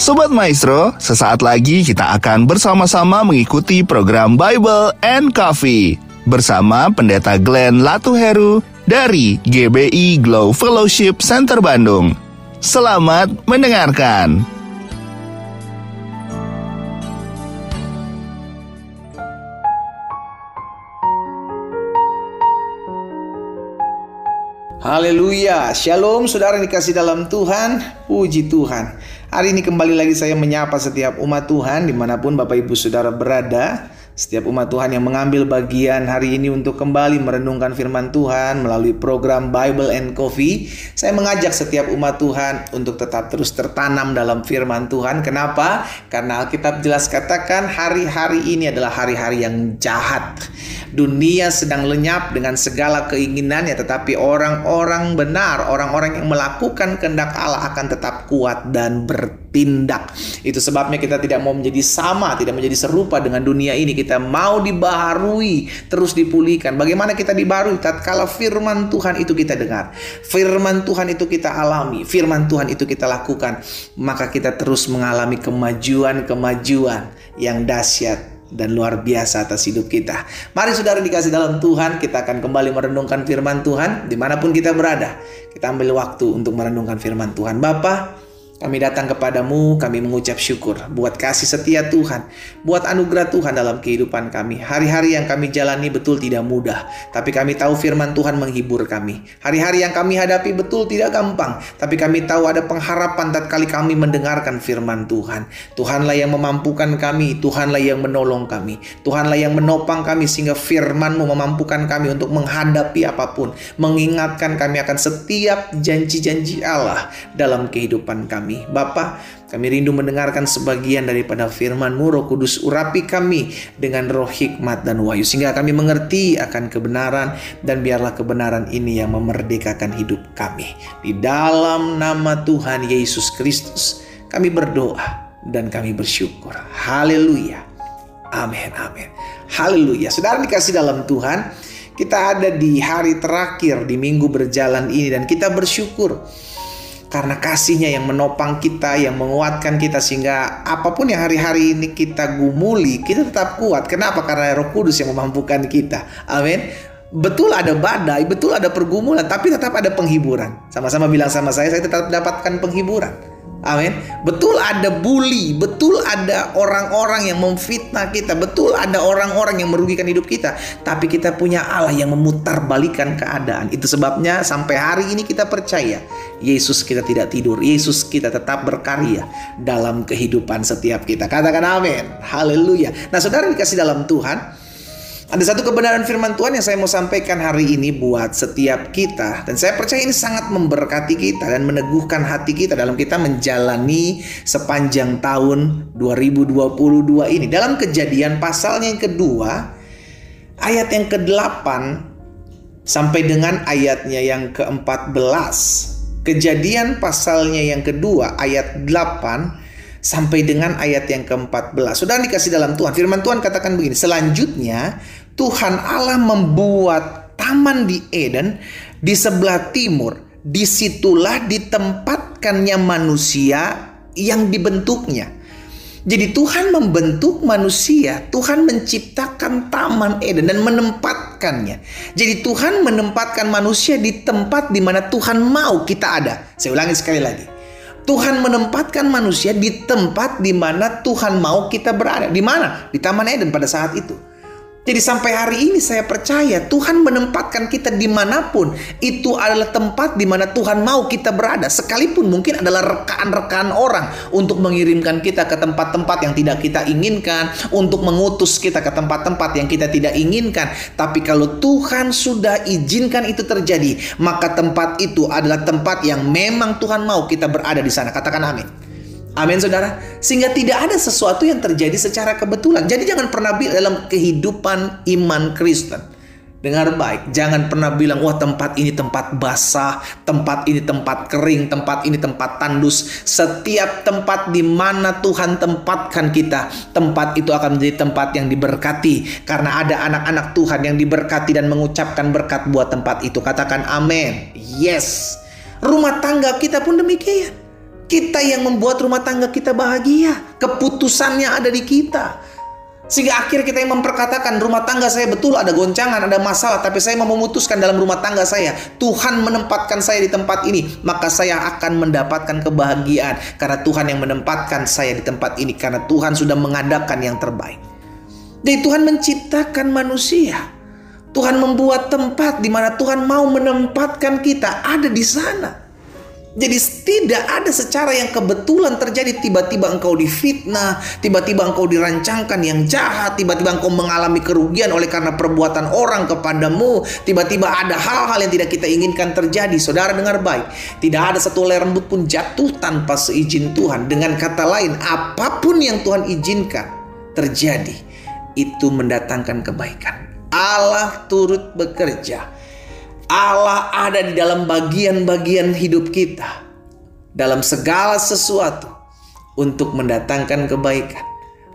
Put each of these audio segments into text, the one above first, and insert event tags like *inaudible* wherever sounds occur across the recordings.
Sobat Maestro, sesaat lagi kita akan bersama-sama mengikuti program Bible and Coffee bersama Pendeta Glenn Latuheru dari GBI Glow Fellowship Center Bandung. Selamat mendengarkan. Haleluya, Shalom saudara yang dikasih dalam Tuhan, puji Tuhan. Hari ini kembali lagi saya menyapa setiap umat Tuhan di mana pun Bapak Ibu Saudara berada setiap umat Tuhan yang mengambil bagian hari ini untuk kembali merenungkan firman Tuhan melalui program Bible and Coffee, saya mengajak setiap umat Tuhan untuk tetap terus tertanam dalam firman Tuhan. Kenapa? Karena Alkitab jelas katakan hari-hari ini adalah hari-hari yang jahat. Dunia sedang lenyap dengan segala keinginannya, tetapi orang-orang benar, orang-orang yang melakukan kehendak Allah akan tetap kuat dan bertindak. Itu sebabnya kita tidak mau menjadi sama, tidak menjadi serupa dengan dunia ini. Kita mau dibaharui, terus dipulihkan. Bagaimana kita dibaharui? Tatkala firman Tuhan itu kita dengar, firman Tuhan itu kita alami, firman Tuhan itu kita lakukan, maka kita terus mengalami kemajuan-kemajuan yang dahsyat dan luar biasa atas hidup kita. Mari saudara dikasih dalam Tuhan, kita akan kembali merenungkan firman Tuhan di mana pun kita berada. Kita ambil waktu untuk merenungkan firman Tuhan. Bapak, kami datang kepadamu, kami mengucap syukur buat kasih setia Tuhan, buat anugerah Tuhan dalam kehidupan kami. Hari-hari yang kami jalani betul tidak mudah, tapi kami tahu firman Tuhan menghibur kami. Hari-hari yang kami hadapi betul tidak gampang, tapi kami tahu ada pengharapan tatkala kami mendengarkan firman Tuhan. Tuhanlah yang memampukan kami, Tuhanlah yang menolong kami, Tuhanlah yang menopang kami sehingga firman-Mu memampukan kami untuk menghadapi apa pun, mengingatkan kami akan setiap janji-janji Allah dalam kehidupan kami kami. Bapa, kami rindu mendengarkan sebagian daripada firman-Mu, Roh Kudus urapi kami dengan roh hikmat dan wahyu. Sehingga kami mengerti akan kebenaran dan biarlah kebenaran ini yang memerdekakan hidup kami. Di dalam nama Tuhan Yesus Kristus, kami berdoa dan kami bersyukur. Haleluya. Amin, amin. Haleluya. Saudara dikasih dalam Tuhan, kita ada di hari terakhir di minggu berjalan ini dan kita bersyukur karena kasihnya yang menopang kita, yang menguatkan kita sehingga apa pun yang hari-hari ini kita gumuli, kita tetap kuat. Kenapa? Karena Roh Kudus yang memampukan kita. Amin. Betul ada badai, betul ada pergumulan, tapi tetap ada penghiburan. Sama-sama bilang sama saya, saya tetap dapatkan penghiburan. Amin. Betul ada bully, betul ada orang-orang yang memfitnah kita, betul ada orang-orang yang merugikan hidup kita. Tapi kita punya Allah yang memutarbalikan keadaan. Itu sebabnya sampai hari ini kita percaya Yesus kita tidak tidur, Yesus kita tetap berkarya dalam kehidupan setiap kita. Katakan amin. Haleluya. Nah, Saudara dikasih dalam Tuhan, ada satu kebenaran firman Tuhan yang saya mau sampaikan hari ini buat setiap kita dan saya percaya ini sangat memberkati kita dan meneguhkan hati kita dalam kita menjalani sepanjang tahun 2022 ini. Dalam kejadian pasalnya yang kedua, ayat yang ke-8 sampai dengan ayatnya yang ke-14. Kejadian pasalnya yang kedua ayat 8 sampai dengan ayat yang ke-14. Sudah dikasih dalam Tuhan. Firman Tuhan katakan begini, selanjutnya Tuhan Allah membuat taman di Eden di sebelah timur. Di situlah ditempatkannya manusia yang dibentuknya. Jadi Tuhan membentuk manusia, Tuhan menciptakan taman Eden dan menempatkannya. Jadi Tuhan menempatkan manusia di tempat di mana Tuhan mau kita ada. Saya ulangi sekali lagi. Tuhan menempatkan manusia di tempat di mana Tuhan mau kita berada. Di mana? Di Taman Eden pada saat itu. Jadi sampai hari ini saya percaya Tuhan menempatkan kita di mana pun itu adalah tempat di mana Tuhan mau kita berada. Sekalipun mungkin adalah rekan-rekan orang untuk mengirimkan kita ke tempat-tempat yang tidak kita inginkan, untuk mengutus kita ke tempat-tempat yang kita tidak inginkan. Tapi kalau Tuhan sudah izinkan itu terjadi, maka tempat itu adalah tempat yang memang Tuhan mau kita berada di sana. Katakan amin. Amin saudara. Sehingga tidak ada sesuatu yang terjadi secara kebetulan. Jadi jangan pernah bilang dalam kehidupan iman Kristen. Dengar baik, jangan pernah bilang, wah tempat ini tempat basah, tempat ini tempat kering, tempat ini tempat tandus. Setiap tempat di mana Tuhan tempatkan kita, tempat itu akan menjadi tempat yang diberkati. Karena ada anak-anak Tuhan yang diberkati dan mengucapkan berkat buat tempat itu. Katakan amin. Yes. Rumah tangga kita pun demikian. Kita yang membuat rumah tangga kita bahagia. Keputusannya ada di kita. Sehingga akhir kita yang memperkatakan rumah tangga saya betul ada goncangan, ada masalah, tapi saya mau memutuskan dalam rumah tangga saya, Tuhan menempatkan saya di tempat ini, maka saya akan mendapatkan kebahagiaan karena Tuhan yang menempatkan saya di tempat ini karena Tuhan sudah mengadakan yang terbaik. Jadi Tuhan menciptakan manusia. Tuhan membuat tempat di mana Tuhan mau menempatkan kita ada di sana. Jadi tidak ada secara yang kebetulan terjadi tiba-tiba engkau difitnah, tiba-tiba engkau dirancangkan yang jahat, tiba-tiba engkau mengalami kerugian oleh karena perbuatan orang kepadamu, tiba-tiba ada hal-hal yang tidak kita inginkan terjadi. Saudara dengar baik, tidak ada satu helai rambut pun jatuh tanpa seizin Tuhan. Dengan kata lain, apa pun yang Tuhan izinkan terjadi, itu mendatangkan kebaikan. Allah turut bekerja Allah ada di dalam bagian-bagian hidup kita, dalam segala sesuatu, untuk mendatangkan kebaikan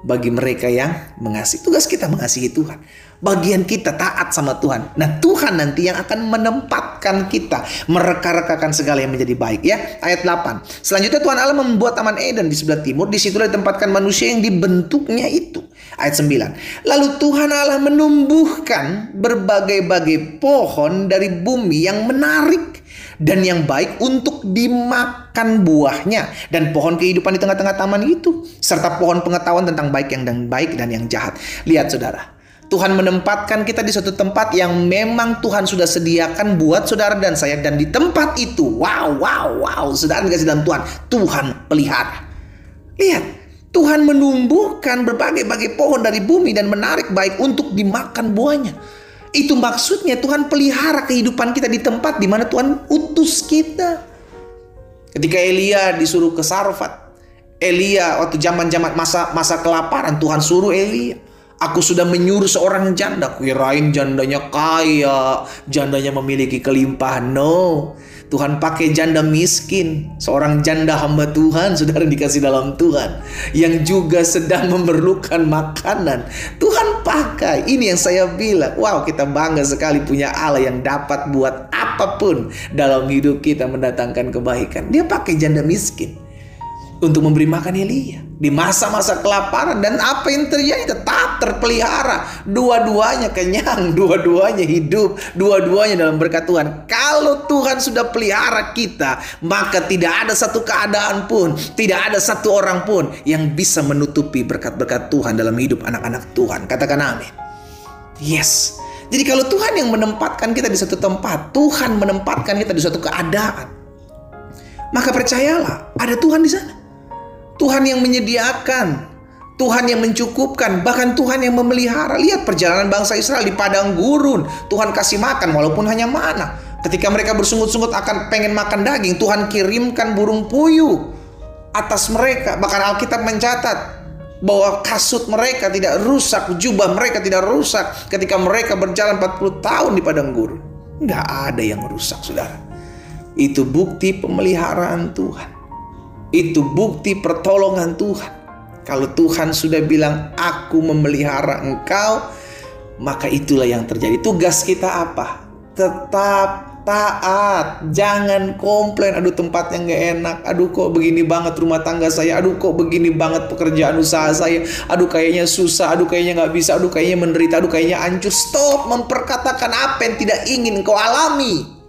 bagi mereka yang mengasihi. Tugas kita mengasihi Tuhan. Bagian kita taat sama Tuhan. Nah, Tuhan nanti yang akan menempatkan kita mereka-rekakan segala yang menjadi baik ya. Ayat 8. Selanjutnya Tuhan Allah membuat taman Eden di sebelah timur, di situlah ditempatkan manusia yang dibentuknya itu. Ayat 9. Lalu Tuhan Allah menumbuhkan berbagai-bagai pohon dari bumi yang menarik dan yang baik untuk dimakan buahnya dan pohon kehidupan di tengah-tengah taman itu serta pohon pengetahuan tentang baik yang dan baik dan yang jahat. Lihat saudara, Tuhan menempatkan kita di suatu tempat yang memang Tuhan sudah sediakan buat saudara dan saya dan di tempat itu wow wow wow saudara dikasih dalam Tuhan Tuhan pelihara. Lihat, Tuhan menumbuhkan berbagai-bagai pohon dari bumi dan menarik baik untuk dimakan buahnya. Itu maksudnya Tuhan pelihara kehidupan kita di tempat di mana Tuhan utus kita. Ketika Elia disuruh ke Sarfat, Elia waktu zaman-zaman masa masa kelaparan Tuhan suruh Elia, aku sudah menyuruh seorang janda, kirain jandanya kaya, jandanya memiliki kelimpahan. No, Tuhan pakai janda miskin, seorang janda hamba Tuhan, saudara dikasih dalam Tuhan, yang juga sedang memerlukan makanan. Tuhan pakai, ini yang saya bilang, wow kita bangga sekali punya Allah yang dapat buat apa pun dalam hidup kita mendatangkan kebaikan. Dia pakai janda miskin untuk memberi makan Elia. Di masa-masa kelaparan dan apa yang terjadi tetap terpelihara. Dua-duanya kenyang *laughs* dua-duanya hidup dua-duanya dalam berkat Tuhan. Kalau Tuhan sudah pelihara kita maka tidak ada satu keadaan pun tidak ada satu orang pun yang bisa menutupi berkat-berkat Tuhan dalam hidup anak-anak Tuhan. Katakan amin. Yes. Jadi kalau Tuhan yang menempatkan kita di satu tempat Tuhan menempatkan kita di suatu keadaan maka percayalah ada Tuhan di sana Tuhan yang menyediakan, Tuhan yang mencukupkan, bahkan Tuhan yang memelihara. Lihat perjalanan bangsa Israel di padang gurun. Tuhan kasih makan walaupun hanya mana. Ketika mereka bersungut-sungut akan pengen makan daging, Tuhan kirimkan burung puyuh atas mereka. Bahkan Alkitab mencatat bahwa kasut mereka tidak rusak, jubah mereka tidak rusak ketika mereka berjalan 40 tahun di padang gurun. Nggak ada yang rusak, saudara. Itu bukti pemeliharaan Tuhan. Itu bukti pertolongan Tuhan. Kalau Tuhan sudah bilang, "Aku memelihara engkau," maka itulah yang terjadi. Tugas kita apa? Tetap taat, jangan komplain. Aduh tempatnya nggak enak. Aduh kok begini banget rumah tangga saya. Aduh kok begini banget pekerjaan usaha saya. Aduh kayaknya susah. Aduh kayaknya nggak bisa. Aduh kayaknya menderita. Aduh kayaknya hancur. Stop memperkatakan apa yang tidak ingin kau alami.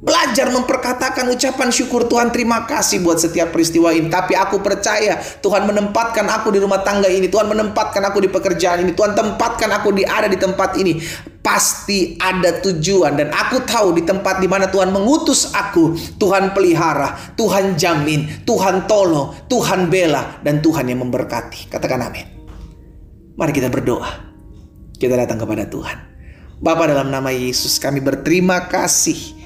Belajar memperkatakan ucapan syukur Tuhan terima kasih buat setiap peristiwa ini. Tapi aku percaya Tuhan menempatkan aku di rumah tangga ini. Tuhan menempatkan aku di pekerjaan ini. Tuhan tempatkan aku di ada di tempat ini. Pasti ada tujuan dan aku tahu di tempat di mana Tuhan mengutus aku, Tuhan pelihara, Tuhan jamin, Tuhan tolong, Tuhan bela dan Tuhan yang memberkati. Katakan amin. Mari kita berdoa. Kita datang kepada Tuhan. Bapa dalam nama Yesus kami berterima kasih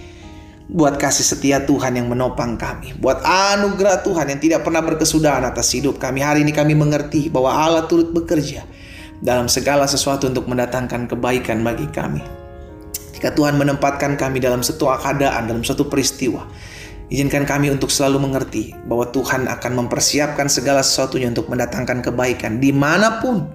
buat kasih setia Tuhan yang menopang kami, buat anugerah Tuhan yang tidak pernah berkesudahan atas hidup kami. Hari ini kami mengerti bahwa Allah turut bekerja dalam segala sesuatu untuk mendatangkan kebaikan bagi kami. Jika Tuhan menempatkan kami dalam satu keadaan, dalam satu peristiwa, izinkan kami untuk selalu mengerti bahwa Tuhan akan mempersiapkan segala sesuatunya untuk mendatangkan kebaikan di mana pun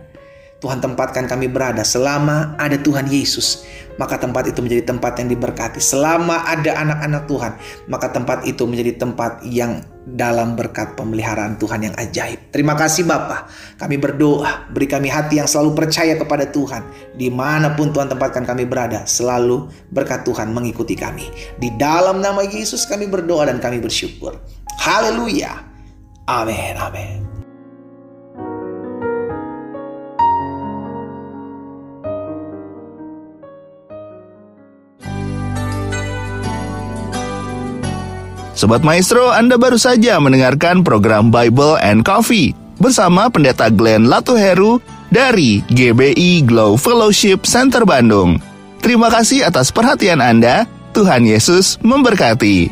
Tuhan tempatkan kami berada selama ada Tuhan Yesus maka tempat itu menjadi tempat yang diberkati. Selama ada anak-anak Tuhan, maka tempat itu menjadi tempat yang dalam berkat pemeliharaan Tuhan yang ajaib. Terima kasih Bapa. Kami berdoa, beri kami hati yang selalu percaya kepada Tuhan. Di mana pun Tuhan tempatkan kami berada, selalu berkat Tuhan mengikuti kami. Di dalam nama Yesus kami berdoa dan kami bersyukur. Haleluya. Amin. Amin. Sobat Maestro, Anda baru saja mendengarkan program Bible and Coffee bersama Pendeta Glenn Latuheru dari GBI Glow Fellowship Center Bandung. Terima kasih atas perhatian Anda. Tuhan Yesus memberkati.